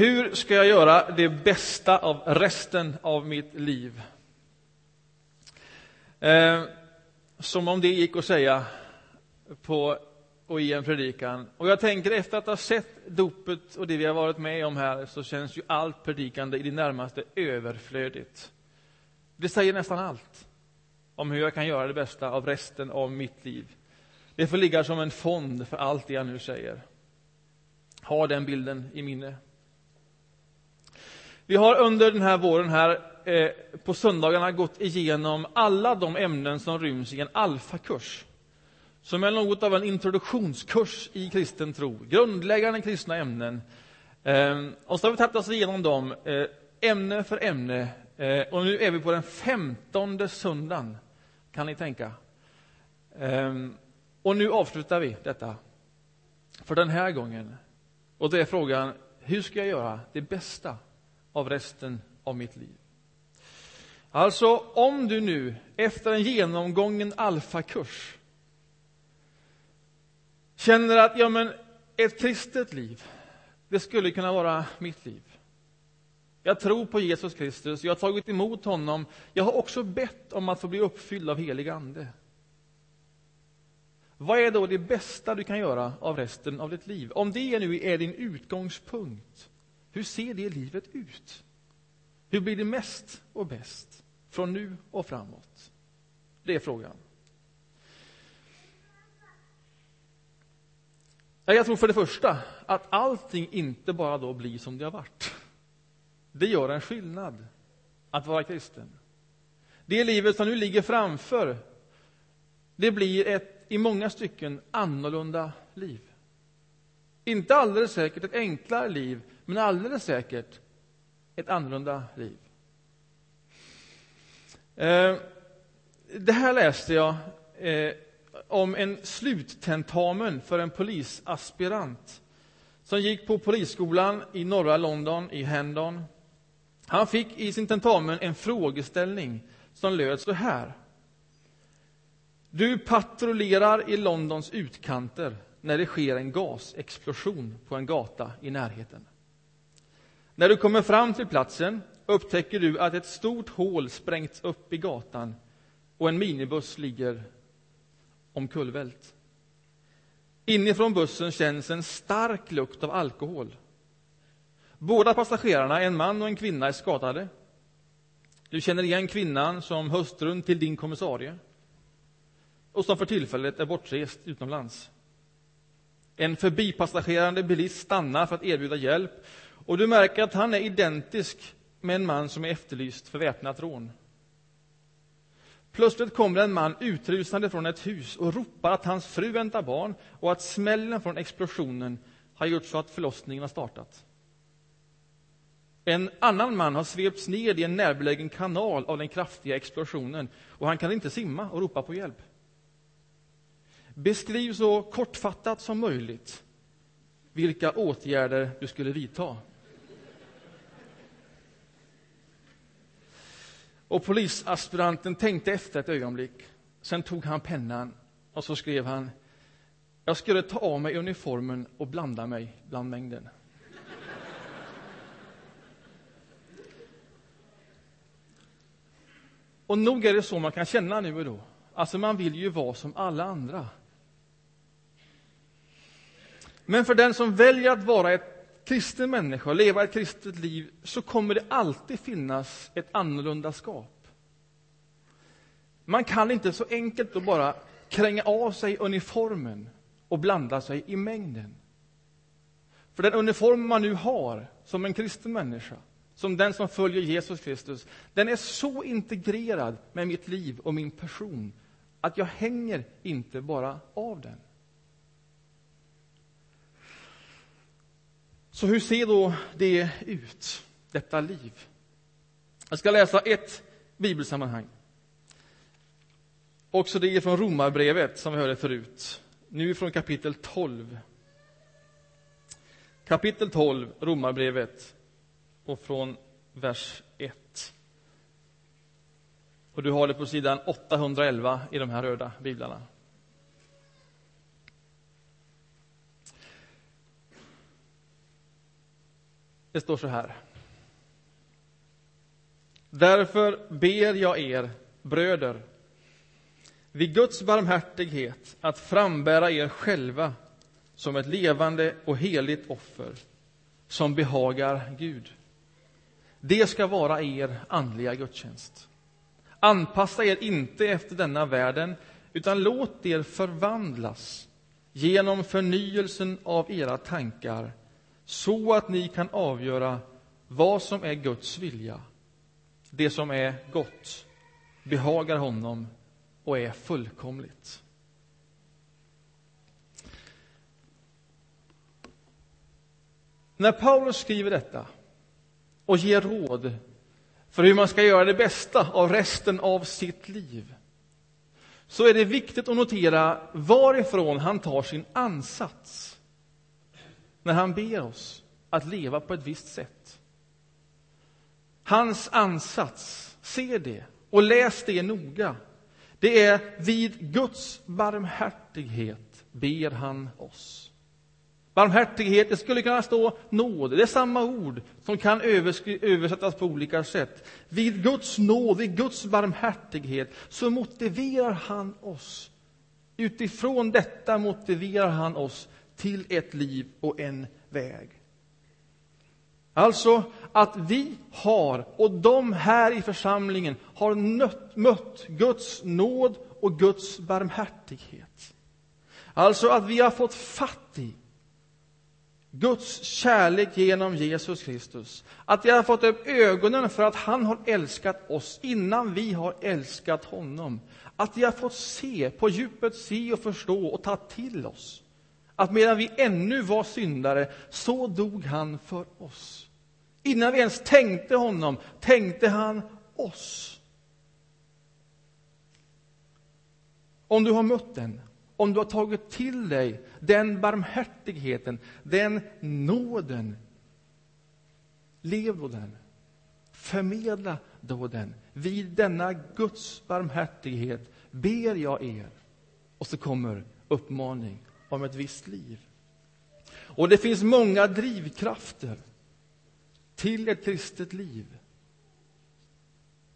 Hur ska jag göra det bästa av resten av mitt liv? Eh, som om det gick att säga på, och i en predikan. Och jag tänker efter att ha sett dopet och det vi har varit med om här så känns ju allt predikande i det närmaste överflödigt. Det säger nästan allt om hur jag kan göra det bästa av resten av mitt liv. Det får ligga som en fond för allt det jag nu säger. Ha den bilden i minne. Vi har under den här våren här eh, på söndagarna gått igenom alla de ämnen som ryms i en alfakurs som är något av en introduktionskurs i kristen tro, grundläggande kristna ämnen. Eh, och så har vi tagit oss igenom dem eh, ämne för ämne eh, och nu är vi på den femtonde söndagen, kan ni tänka. Eh, och nu avslutar vi detta för den här gången. Och då är frågan, hur ska jag göra det bästa av resten av mitt liv? Alltså, om du nu efter en genomgången alfakurs känner att ja, men ett kristet liv, det skulle kunna vara mitt liv. Jag tror på Jesus Kristus, jag har tagit emot honom. Jag har också bett om att få bli uppfylld av helig ande. Vad är då det bästa du kan göra av resten av ditt liv? Om det nu är din utgångspunkt, hur ser det livet ut? Hur blir det mest och bäst från nu och framåt? Det är frågan. Jag tror för det första att allting inte bara då blir som det har varit. Det gör en skillnad att vara kristen. Det livet som nu ligger framför, det blir ett i många stycken annorlunda liv. Inte alldeles säkert ett enklare liv, men alldeles säkert ett annorlunda liv. Eh, det här läste jag eh, om en sluttentamen för en polisaspirant som gick på polisskolan i norra London, i Hendon. Han fick i sin tentamen en frågeställning som löd så här. Du patrullerar i Londons utkanter när det sker en gasexplosion på en gata i närheten. När du kommer fram till platsen upptäcker du att ett stort hål sprängts upp i gatan och en minibuss ligger omkullvält. Inifrån bussen känns en stark lukt av alkohol. Båda passagerarna, en man och en kvinna, är skadade. Du känner igen kvinnan som hustrun till din kommissarie och som för tillfället är bortrest utomlands. En förbipassagerande bilist stannar för att erbjuda hjälp och du märker att han är identisk med en man som är efterlyst för väpnat rån. Plötsligt kommer en man utrusande från ett hus och ropar att hans fru väntar barn och att smällen från explosionen har gjort så att förlossningen har startat. En annan man har svepts ned i en närbelägen kanal av den kraftiga explosionen och han kan inte simma och ropa på hjälp. Beskriv så kortfattat som möjligt vilka åtgärder du skulle vidta. Och polisaspiranten tänkte efter ett ögonblick. Sen tog han pennan och så skrev han Jag skulle ta av mig uniformen och blanda mig bland mängden. Och nog är det så man kan känna nu och då. Alltså man vill ju vara som alla andra. Men för den som väljer att vara ett kristen människa och leva ett kristet liv så kommer det alltid finnas ett annorlunda skap. Man kan inte så enkelt och bara kränga av sig uniformen och blanda sig i mängden. För den uniform man nu har som en kristen människa, som den som följer Jesus Kristus, den är så integrerad med mitt liv och min person att jag hänger inte bara av den. Så hur ser då det ut, detta liv? Jag ska läsa ett bibelsammanhang. Också det är från Romarbrevet, som vi hörde förut. Nu från kapitel 12. Kapitel 12, Romarbrevet, och från vers 1. Och du har det på sidan 811 i de här röda biblarna. Det står så här. Därför ber jag er, bröder, vid Guds barmhärtighet att frambära er själva som ett levande och heligt offer som behagar Gud. Det ska vara er andliga gudstjänst. Anpassa er inte efter denna världen, utan låt er förvandlas genom förnyelsen av era tankar så att ni kan avgöra vad som är Guds vilja, det som är gott, behagar honom och är fullkomligt. När Paulus skriver detta och ger råd för hur man ska göra det bästa av resten av sitt liv så är det viktigt att notera varifrån han tar sin ansats när han ber oss att leva på ett visst sätt. Hans ansats, se det och läs det noga. Det är vid Guds barmhärtighet ber han oss. Barmhärtighet, det skulle kunna stå nåd. Det är samma ord som kan översättas på olika sätt. Vid Guds nåd, vid Guds barmhärtighet, så motiverar han oss. Utifrån detta motiverar han oss till ett liv och en väg. Alltså att vi har, och de här i församlingen har nött, mött Guds nåd och Guds barmhärtighet. Alltså att vi har fått fatt i Guds kärlek genom Jesus Kristus. Att vi har fått upp ögonen för att han har älskat oss innan vi har älskat honom. Att vi har fått se, på djupet se och förstå och ta till oss. Att medan vi ännu var syndare, så dog han för oss. Innan vi ens tänkte honom, tänkte han oss. Om du har mött den, om du har tagit till dig den barmhärtigheten, den nåden, lev då den. Förmedla då den. Vid denna Guds barmhärtighet ber jag er. Och så kommer uppmaning om ett visst liv. Och det finns många drivkrafter till ett kristet liv.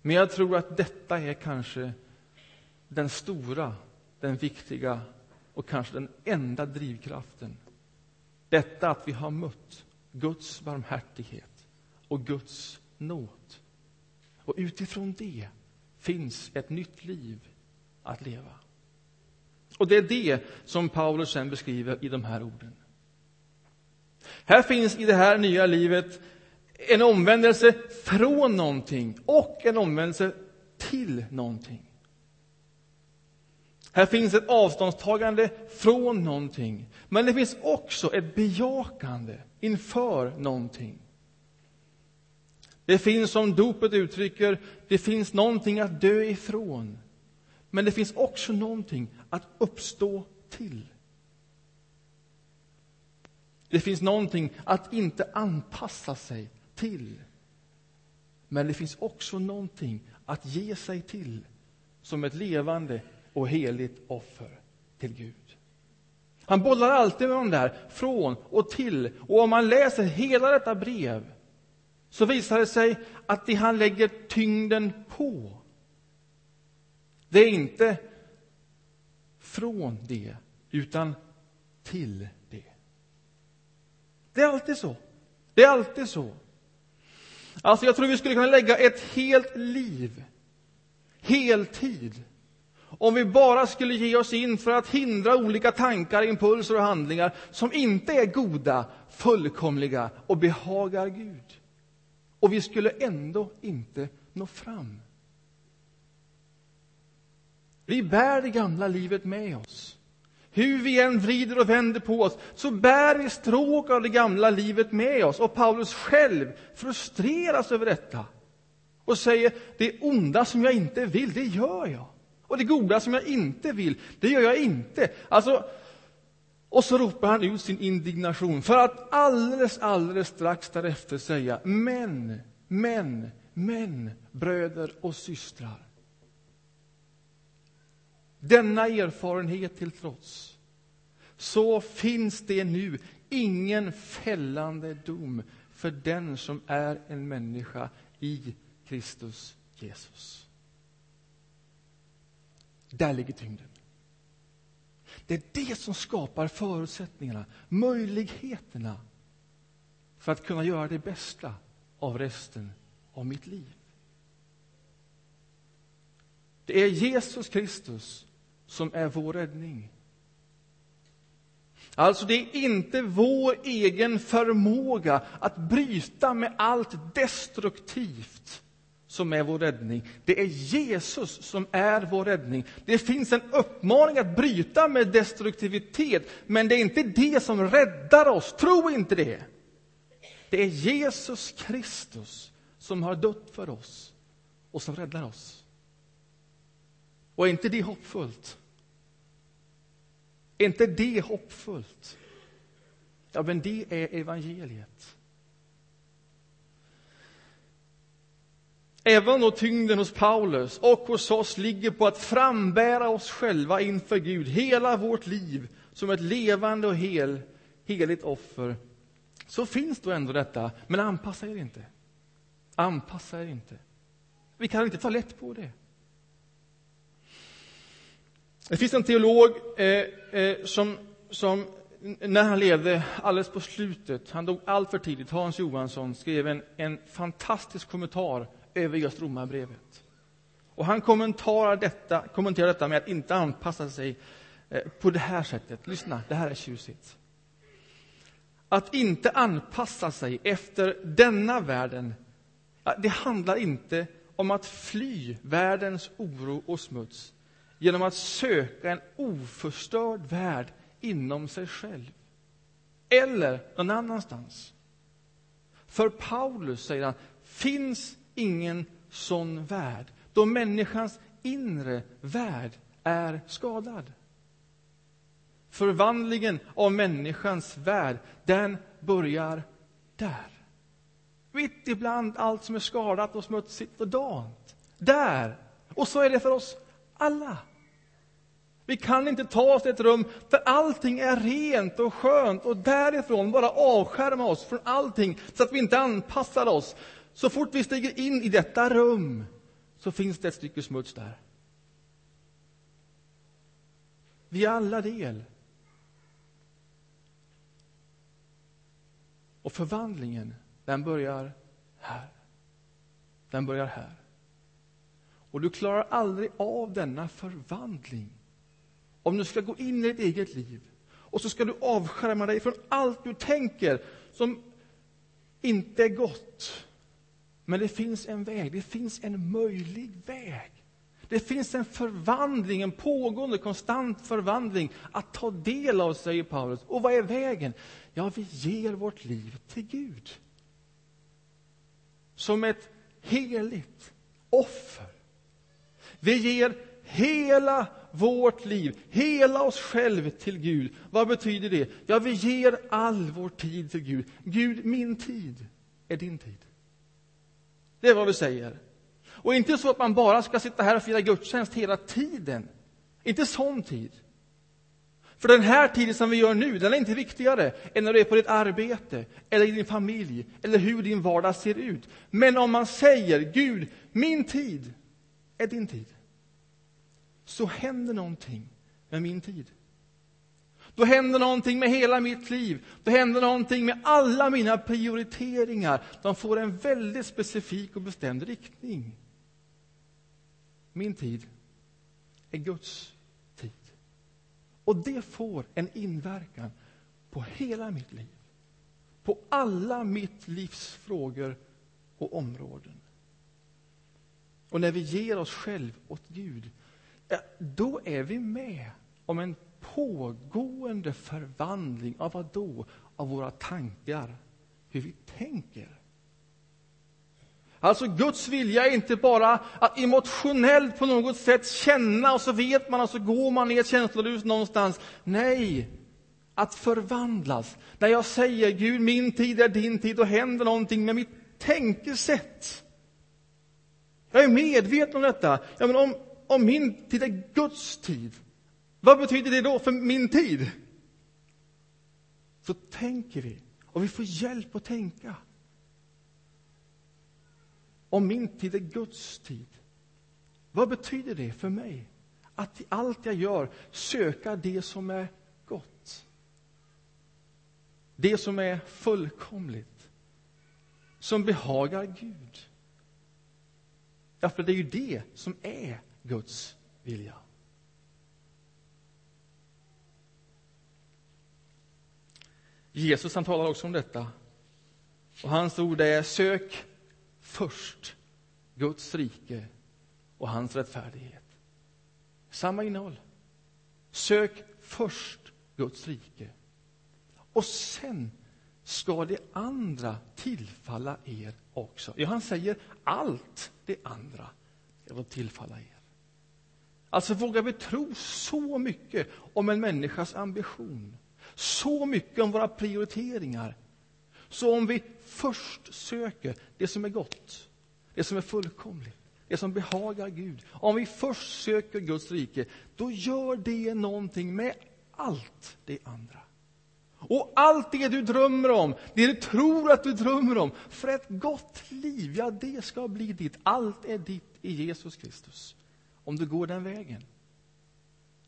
Men jag tror att detta är kanske den stora, den viktiga och kanske den enda drivkraften. Detta att vi har mött Guds barmhärtighet och Guds nåd. Och utifrån det finns ett nytt liv att leva. Och det är det som Paulus sen beskriver i de här orden. Här finns i det här nya livet en omvändelse från någonting och en omvändelse till någonting. Här finns ett avståndstagande från någonting. Men det finns också ett bejakande inför någonting. Det finns, som dopet uttrycker, det finns någonting att dö ifrån. Men det finns också någonting att uppstå till. Det finns någonting att inte anpassa sig till. Men det finns också någonting att ge sig till som ett levande och heligt offer till Gud. Han bollar alltid med de där, från och till. Och om man läser hela detta brev så visar det sig att det han lägger tyngden på, det är inte från det, utan till det. Det är alltid så. Det är alltid så. Alltså, jag tror vi skulle kunna lägga ett helt liv, heltid, om vi bara skulle ge oss in för att hindra olika tankar, impulser och handlingar som inte är goda, fullkomliga och behagar Gud. Och vi skulle ändå inte nå fram. Vi bär det gamla livet med oss. Hur vi än vrider och vänder på oss så bär vi stråk av det gamla livet med oss. Och Paulus själv frustreras över detta och säger det onda som jag inte vill, det gör jag. Och det goda som jag inte vill, det gör jag inte. Alltså, och så ropar han ut sin indignation för att alldeles, alldeles strax därefter säga men, men, men, bröder och systrar. Denna erfarenhet till trots så finns det nu ingen fällande dom för den som är en människa i Kristus Jesus. Där ligger tyngden. Det är det som skapar förutsättningarna, möjligheterna för att kunna göra det bästa av resten av mitt liv. Det är Jesus Kristus som är vår räddning. Alltså, det är inte vår egen förmåga att bryta med allt destruktivt som är vår räddning. Det är Jesus som är vår räddning. Det finns en uppmaning att bryta med destruktivitet, men det är inte det som räddar oss. Tro inte det. Det är Jesus Kristus som har dött för oss och som räddar oss. Och är inte det hoppfullt? Är inte det hoppfullt? Ja, men det är evangeliet. Även då tyngden hos Paulus och hos oss ligger på att frambära oss själva inför Gud, hela vårt liv, som ett levande och hel, heligt offer, så finns då ändå detta, men anpassa er inte. Anpassa er inte. Vi kan inte ta lätt på det. Det finns en teolog eh, eh, som, som, när han levde alldeles på slutet, han dog allt för tidigt, Hans Johansson, skrev en, en fantastisk kommentar över just Romarbrevet. Och han kommenterar detta, kommenterar detta med att inte anpassa sig eh, på det här sättet. Lyssna, det här är tjusigt. Att inte anpassa sig efter denna världen, det handlar inte om att fly världens oro och smuts genom att söka en oförstörd värld inom sig själv eller någon annanstans. För Paulus, säger han, finns ingen sån värld då människans inre värld är skadad. Förvandlingen av människans värld, den börjar där. Mitt ibland allt som är skadat och smutsigt och dant. Där! Och så är det för oss alla. Vi kan inte ta oss till ett rum där allting är rent och skönt och därifrån bara avskärma oss från allting så att vi inte anpassar oss. Så fort vi stiger in i detta rum så finns det ett stycke smuts där. Vi är alla del. Och förvandlingen, den börjar här. Den börjar här. Och du klarar aldrig av denna förvandling om du ska gå in i ditt eget liv och så ska du avskärma dig från allt du tänker som inte är gott. Men det finns en väg, det finns en möjlig väg. Det finns en förvandling, en pågående, konstant förvandling att ta del av, säger Paulus. Och vad är vägen? Ja, vi ger vårt liv till Gud. Som ett heligt offer. Vi ger hela vårt liv, hela oss själva till Gud. Vad betyder det? Ja, vi ger all vår tid till Gud. Gud, min tid är din tid. Det är vad vi säger. Och inte så att man bara ska sitta här och fira gudstjänst hela tiden. Inte sån tid. För den här tiden som vi gör nu, den är inte viktigare än när du är på ditt arbete, eller i din familj, eller hur din vardag ser ut. Men om man säger, Gud, min tid är din tid så händer någonting med min tid. Då händer någonting med hela mitt liv. Då händer någonting med alla mina prioriteringar. De får en väldigt specifik och bestämd riktning. Min tid är Guds tid. Och det får en inverkan på hela mitt liv. På alla mitt livs frågor och områden. Och när vi ger oss själv åt Gud då är vi med om en pågående förvandling av vad då? Av våra tankar, hur vi tänker. Alltså Guds vilja är inte bara att emotionellt på något sätt känna och så vet man och så går man i ett känslorus någonstans. Nej, att förvandlas. När jag säger Gud, min tid är din tid, då händer någonting med mitt tänkesätt. Jag är medveten om detta. Ja, men om, om min tid är Guds tid, vad betyder det då för min tid? Så tänker vi, och vi får hjälp att tänka. om min tid är Guds tid. Vad betyder det för mig? Att i allt jag gör söka det som är gott. Det som är fullkomligt. Som behagar Gud. Ja, för det är ju det som är Guds vilja. Jesus han talar också om detta. Och hans ord är sök först Guds rike och hans rättfärdighet. Samma innehåll. Sök först Guds rike. Och sen ska det andra tillfalla er också. Ja, han säger allt det andra ska tillfalla er. Alltså vågar vi tro så mycket om en människas ambition, så mycket om våra prioriteringar. Så om vi först söker det som är gott, det som är fullkomligt, det som behagar Gud. Om vi först söker Guds rike, då gör det någonting med allt det andra. Och allt det du drömmer om, det du tror att du drömmer om, för ett gott liv, ja, det ska bli ditt. Allt är ditt i Jesus Kristus. Om du går den vägen.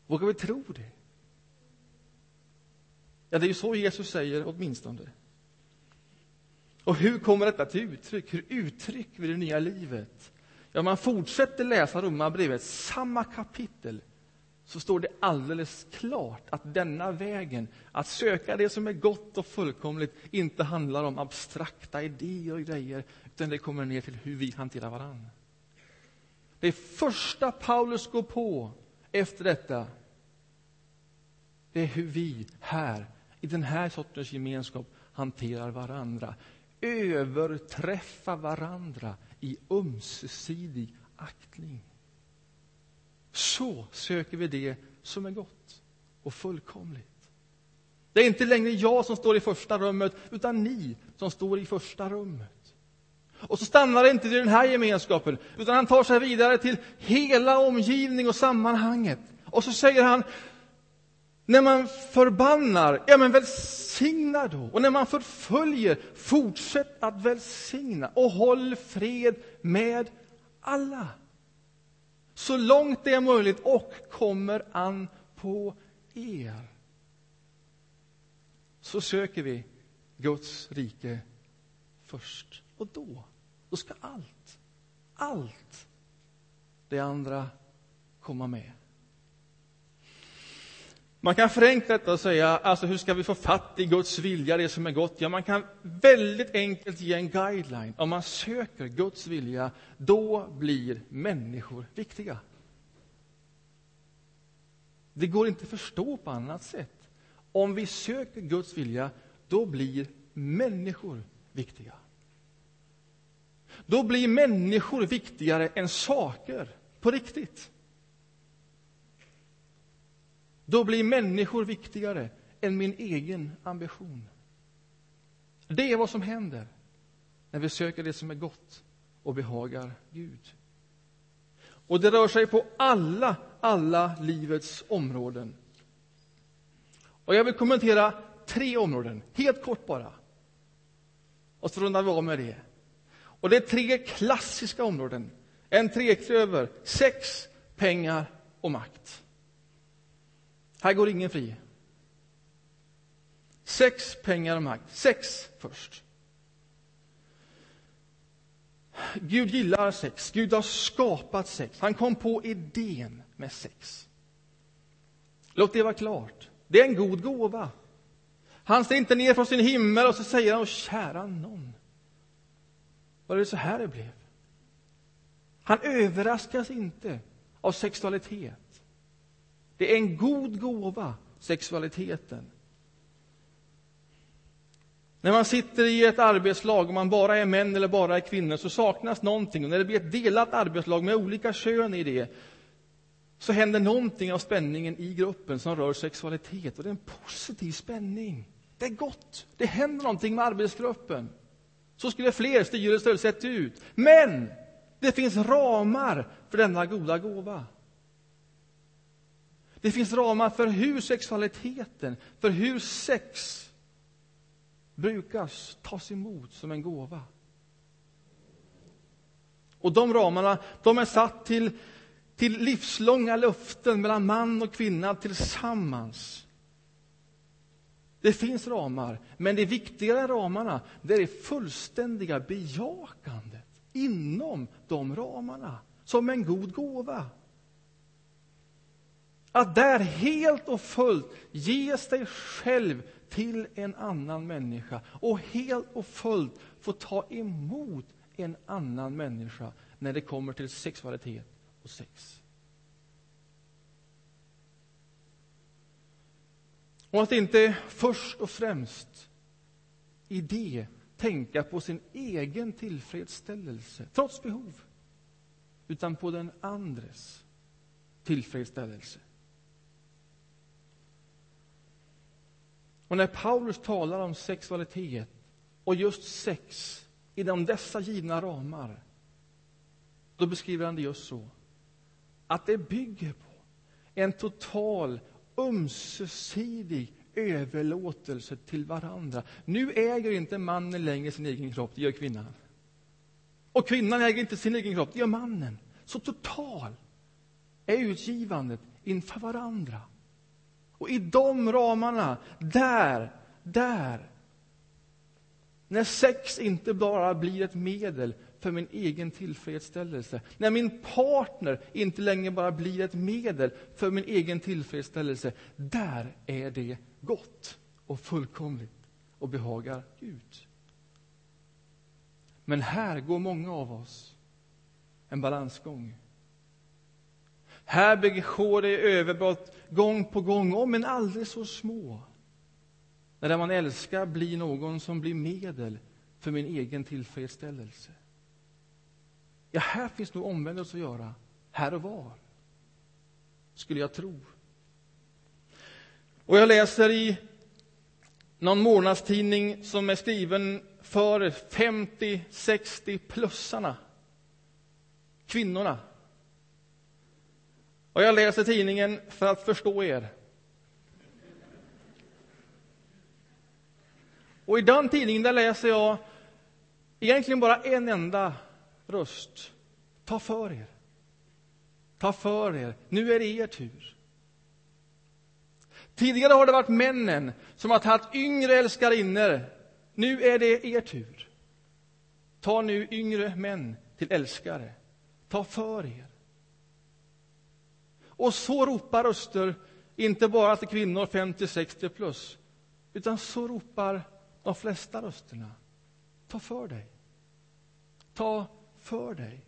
Vågar vi tro det? Ja, det är ju så Jesus säger åtminstone. Och hur kommer detta till uttryck? Hur uttrycker vi det nya livet? Ja, man fortsätter läsa Romarbrevet, samma kapitel, så står det alldeles klart att denna vägen, att söka det som är gott och fullkomligt, inte handlar om abstrakta idéer och grejer, utan det kommer ner till hur vi hanterar varandra. Det första Paulus går på efter detta, det är hur vi här, i den här sortens gemenskap, hanterar varandra. Överträffa varandra i ömsesidig aktning. Så söker vi det som är gott och fullkomligt. Det är inte längre jag som står i första rummet, utan ni som står i första rummet. Och så stannar det inte i den här gemenskapen, utan han tar sig vidare till hela omgivning och sammanhanget. Och så säger han, när man förbannar, ja men välsigna då. Och när man förföljer, fortsätt att välsigna. Och håll fred med alla. Så långt det är möjligt och kommer an på er. Så söker vi Guds rike först. Och då, då ska allt, allt det andra komma med. Man kan förenkla detta och säga, alltså hur ska vi få fatt i Guds vilja, det som är gott? Ja, man kan väldigt enkelt ge en guideline. Om man söker Guds vilja, då blir människor viktiga. Det går inte att förstå på annat sätt. Om vi söker Guds vilja, då blir människor viktiga. Då blir människor viktigare än saker, på riktigt. Då blir människor viktigare än min egen ambition. Det är vad som händer när vi söker det som är gott och behagar Gud. Och det rör sig på alla, alla livets områden. Och jag vill kommentera tre områden, helt kort bara. Och så rundar vi av med det. Och det är tre klassiska områden. En treklöver, sex, pengar och makt. Här går ingen fri. Sex, pengar och makt. Sex först. Gud gillar sex. Gud har skapat sex. Han kom på idén med sex. Låt det vara klart. Det är en god gåva. Han ser inte ner från sin himmel och så säger han, kära någon. Var det så här det blev? Han överraskas inte av sexualitet. Det är en god gåva, sexualiteten. När man sitter i ett arbetslag, om man bara är män eller bara är kvinnor, så saknas någonting. Och när det blir ett delat arbetslag med olika kön i det, så händer någonting av spänningen i gruppen som rör sexualitet. Och det är en positiv spänning. Det är gott. Det händer någonting med arbetsgruppen. Så skulle fler styrelser sett ut. Men det finns ramar för denna goda gåva. Det finns ramar för hur sexualiteten, för hur sex brukas tas emot som en gåva. Och de ramarna, de är satt till, till livslånga löften mellan man och kvinna tillsammans. Det finns ramar, men det viktigare än ramarna, det är det fullständiga bejakandet inom de ramarna, som en god gåva. Att där helt och fullt ge sig själv till en annan människa och helt och fullt få ta emot en annan människa när det kommer till sexualitet och sex. Och att inte först och främst i det tänka på sin egen tillfredsställelse, trots behov, utan på den andres tillfredsställelse. Och när Paulus talar om sexualitet och just sex inom dessa givna ramar, då beskriver han det just så. Att det bygger på en total ömsesidig överlåtelse till varandra. Nu äger inte mannen längre sin egen kropp, det gör kvinnan. Och kvinnan äger inte sin egen kropp, det gör mannen. Så total är utgivandet inför varandra. Och i de ramarna, där, där när sex inte bara blir ett medel för min egen tillfredsställelse. När min partner inte längre bara blir ett medel för min egen tillfredsställelse. Där är det gott och fullkomligt och behagar Gud. Men här går många av oss en balansgång. Här begår det överbrott gång på gång, om men aldrig så små. När det man älskar blir någon som blir medel för min egen tillfredsställelse. Ja, här finns nog omvändelse att göra, här och var, skulle jag tro. Och jag läser i någon månadstidning som är skriven för 50-60-plussarna, kvinnorna. Och jag läser tidningen för att förstå er. Och i den tidningen där läser jag egentligen bara en enda röst. Ta för er. Ta för er. Nu är det er tur. Tidigare har det varit männen som har tagit yngre älskarinnor. Nu är det er tur. Ta nu yngre män till älskare. Ta för er. Och så ropar röster, inte bara till kvinnor 50-60 plus, utan så ropar de flesta rösterna. Ta för dig. Ta för dig.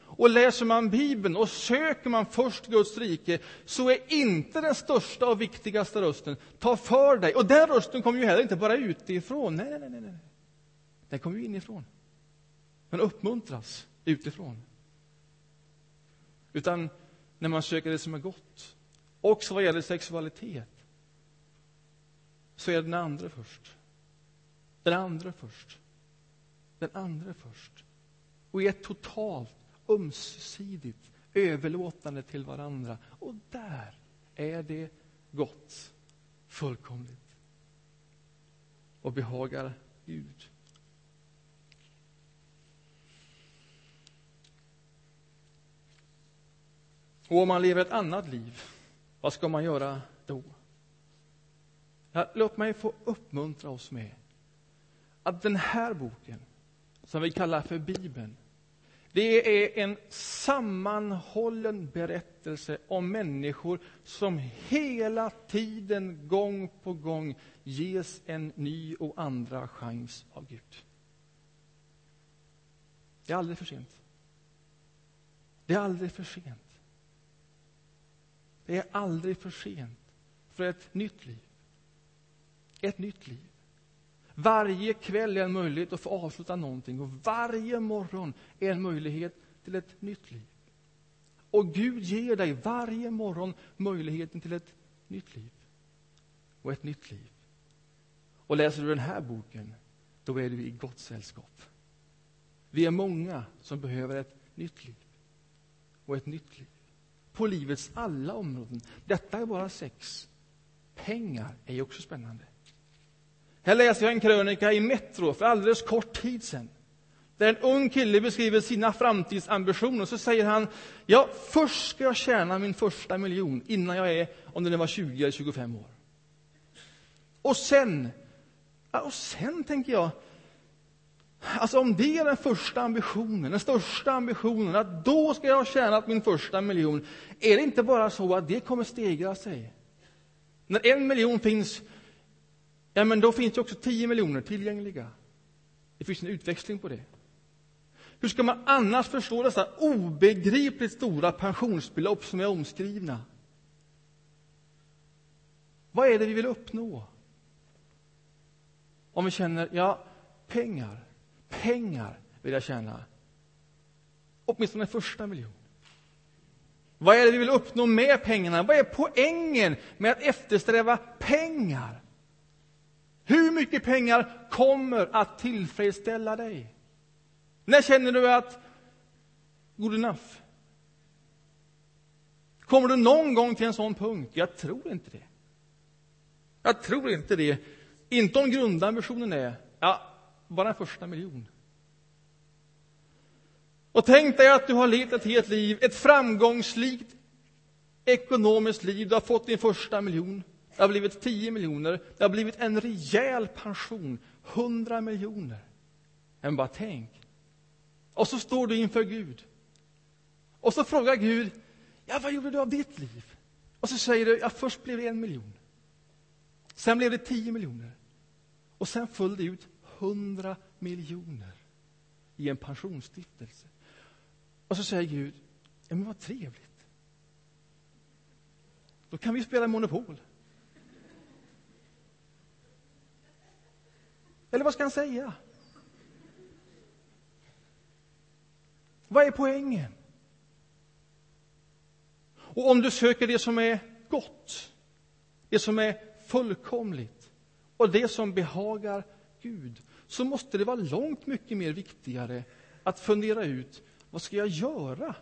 Och läser man Bibeln och söker man först Guds rike så är inte den största och viktigaste rösten ta för dig. Och den rösten kommer ju heller inte bara utifrån. Nej, nej, nej, nej. Den kommer ju inifrån. Den uppmuntras utifrån. Utan när man söker det som är gott. Också vad gäller sexualitet så är det den andra först. Den andra först. Den andra först. Och i ett totalt, ömsesidigt överlåtande till varandra. Och där är det gott, fullkomligt och behagar Gud. Och om man lever ett annat liv, vad ska man göra då? Ja, låt mig få uppmuntra oss med att den här boken, som vi kallar för Bibeln, det är en sammanhållen berättelse om människor som hela tiden, gång på gång, ges en ny och andra chans av Gud. Det är aldrig för sent. Det är aldrig för sent. Det är aldrig för sent för ett nytt liv. Ett nytt liv. Varje kväll är en möjlighet att få avsluta någonting och varje morgon är en möjlighet till ett nytt liv. Och Gud ger dig varje morgon möjligheten till ett nytt liv. Och ett nytt liv. Och läser du den här boken, då är du i gott sällskap. Vi är många som behöver ett nytt liv. Och ett nytt liv på livets alla områden. Detta är bara sex. Pengar är ju också spännande. Här läser jag en krönika i Metro för alldeles kort tid sedan. Där en ung kille beskriver sina framtidsambitioner så säger han ja, först ska jag tjäna min första miljon innan jag är, om det nu var 20 eller 25 år. Och sen, ja, och sen tänker jag, Alltså om det är den första ambitionen, den största ambitionen, att då ska jag ha tjänat min första miljon, är det inte bara så att det kommer stegra sig? När en miljon finns, ja men då finns det också 10 miljoner tillgängliga. Det finns en utväxling på det. Hur ska man annars förstå dessa obegripligt stora pensionsbelopp som är omskrivna? Vad är det vi vill uppnå? Om vi känner, ja, pengar, pengar vill jag tjäna. Åtminstone den första miljonen. Vad är det vi vill uppnå med pengarna? Vad är poängen med att eftersträva pengar? Hur mycket pengar kommer att tillfredsställa dig? När känner du att good enough? Kommer du någon gång till en sån punkt? Jag tror inte det. Jag tror inte det. Inte om grundambitionen är ja, bara en första miljon. Och tänk dig att du har levt ett helt liv, ett framgångsrikt ekonomiskt liv. Du har fått din första miljon. Det har blivit 10 miljoner. Det har blivit en rejäl pension. Hundra miljoner. Men bara tänk. Och så står du inför Gud. Och så frågar Gud, ja, vad gjorde du av ditt liv? Och så säger du, ja, först blev det en miljon. Sen blev det 10 miljoner. Och sen föll det ut hundra miljoner i en pensionsstiftelse. Och så säger Gud, ja men vad trevligt. Då kan vi spela Monopol. Eller vad ska han säga? Vad är poängen? Och om du söker det som är gott, det som är fullkomligt och det som behagar Gud, så måste det vara långt mycket mer viktigare att fundera ut vad ska jag göra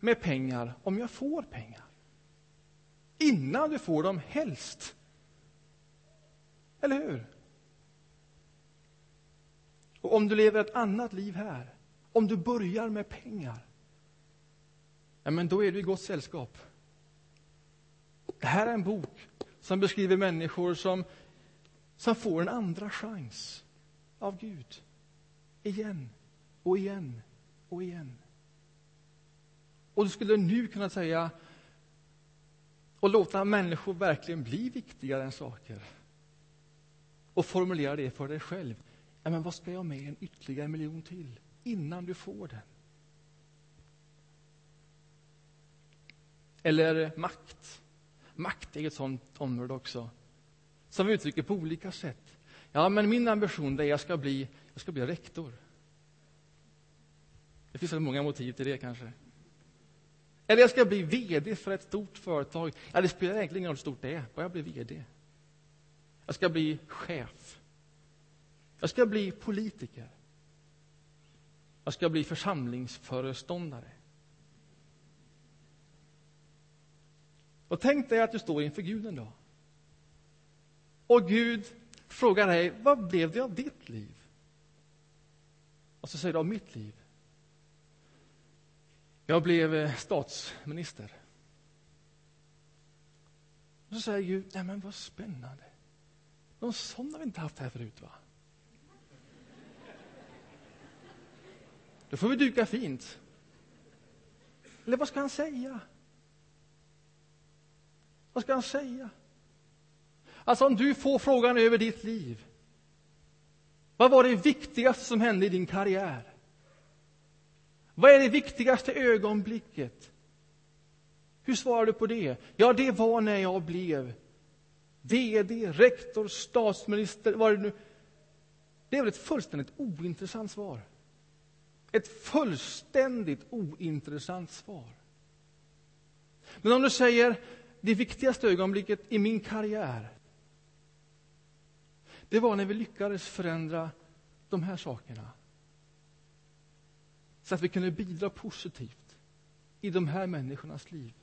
med pengar om jag får pengar? Innan du får dem, helst. Eller hur? Och om du lever ett annat liv här, om du börjar med pengar, ja, men då är du i gott sällskap. Det här är en bok som beskriver människor som, som får en andra chans av Gud. Igen och igen och igen. Och du skulle nu kunna säga och låta människor verkligen bli viktigare än saker. Och formulera det för dig själv. Men vad ska jag med en ytterligare miljon till innan du får den? Eller makt. Makt är ett sånt område också, som vi uttrycker på olika sätt. Ja, men min ambition är att jag ska bli, jag ska bli rektor. Det finns många motiv till det kanske. Eller jag ska bli VD för ett stort företag. Ja, det spelar egentligen ingen roll hur stort det är, bara jag blir VD. Jag ska bli chef. Jag ska bli politiker. Jag ska bli församlingsföreståndare. Och tänk dig att du står inför Gud en dag. Och Gud frågar dig, vad blev det av ditt liv? Och så säger du, av mitt liv? Jag blev eh, statsminister. Och så säger Gud, nej men vad spännande. Någon sån har vi inte haft här förut va? Då får vi duka fint. Eller vad ska han säga? Vad ska han säga? Alltså om du får frågan över ditt liv. Vad var det viktigaste som hände i din karriär? Vad är det viktigaste ögonblicket? Hur svarar du på det? Ja, det var när jag blev VD, rektor, statsminister, vad det nu Det är väl ett fullständigt ointressant svar. Ett fullständigt ointressant svar. Men om du säger det viktigaste ögonblicket i min karriär det var när vi lyckades förändra de här sakerna. Så att vi kunde bidra positivt i de här människornas liv.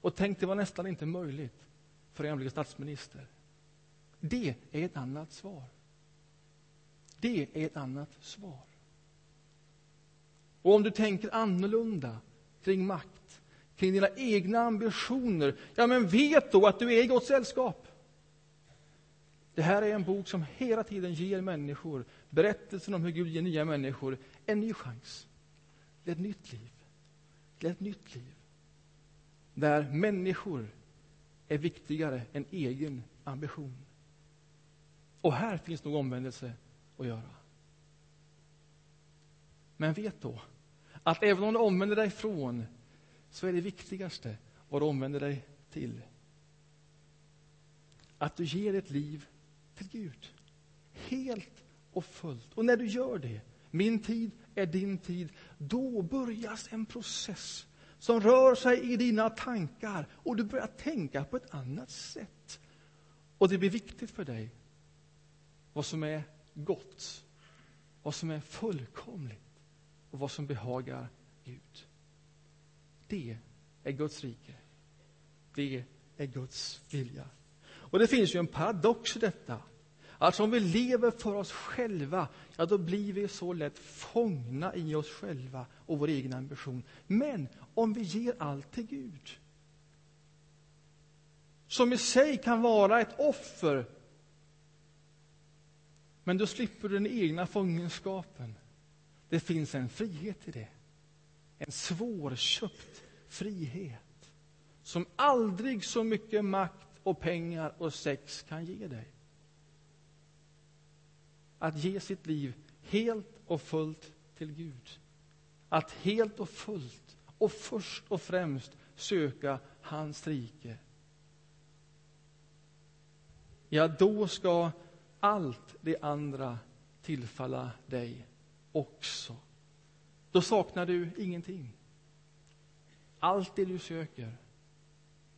Och tänk, det var nästan inte möjligt för en blev statsminister. Det är ett annat svar. Det är ett annat svar. Och om du tänker annorlunda kring makt, kring dina egna ambitioner, ja, men vet då att du är i gott sällskap. Det här är en bok som hela tiden ger människor berättelsen om hur Gud ger nya människor en ny chans till ett nytt liv. Till ett nytt liv. Där människor är viktigare än egen ambition. Och här finns nog omvändelse att göra. Men vet då att även om du omvänder dig från så är det viktigaste vad du omvänder dig till. Att du ger ett liv till Gud. Helt och fullt. Och när du gör det, min tid är din tid, då börjas en process som rör sig i dina tankar och du börjar tänka på ett annat sätt. Och det blir viktigt för dig vad som är gott, vad som är fullkomligt och vad som behagar Gud. Det är Guds rike. Det är Guds vilja. Och det finns ju en paradox i detta. Alltså om vi lever för oss själva, ja då blir vi så lätt fångna i oss själva och vår egen ambition. Men om vi ger allt till Gud, som i sig kan vara ett offer, men då slipper du den egna fångenskapen. Det finns en frihet i det. En svårköpt frihet som aldrig så mycket makt och pengar och sex kan ge dig. Att ge sitt liv helt och fullt till Gud. Att helt och fullt och först och främst söka hans rike. Ja, då ska allt det andra tillfalla dig också. Då saknar du ingenting. Allt det du söker,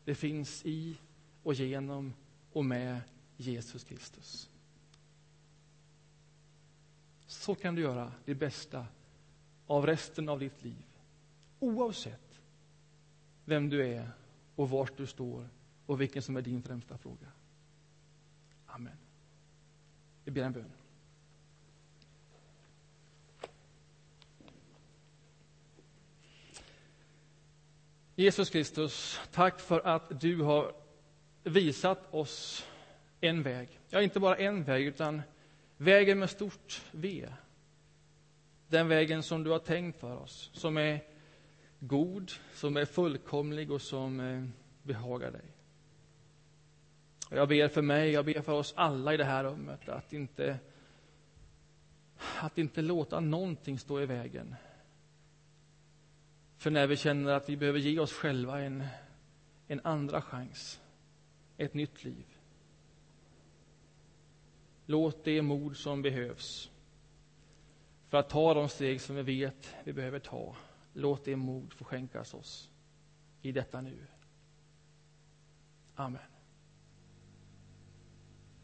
det finns i och genom och med Jesus Kristus. Så kan du göra det bästa av resten av ditt liv. Oavsett vem du är och vart du står och vilken som är din främsta fråga. Amen. Vi ber en bön. Jesus Kristus, tack för att du har visat oss en väg. Ja, inte bara en väg, utan vägen med stort V. Den vägen som du har tänkt för oss, som är god, som är fullkomlig och som eh, behagar dig. Jag ber för mig, jag ber för oss alla i det här rummet att inte, att inte låta någonting stå i vägen för när vi känner att vi behöver ge oss själva en, en andra chans, ett nytt liv. Låt det mod som behövs för att ta de steg som vi vet vi behöver ta, låt det mod få skänkas oss i detta nu. Amen.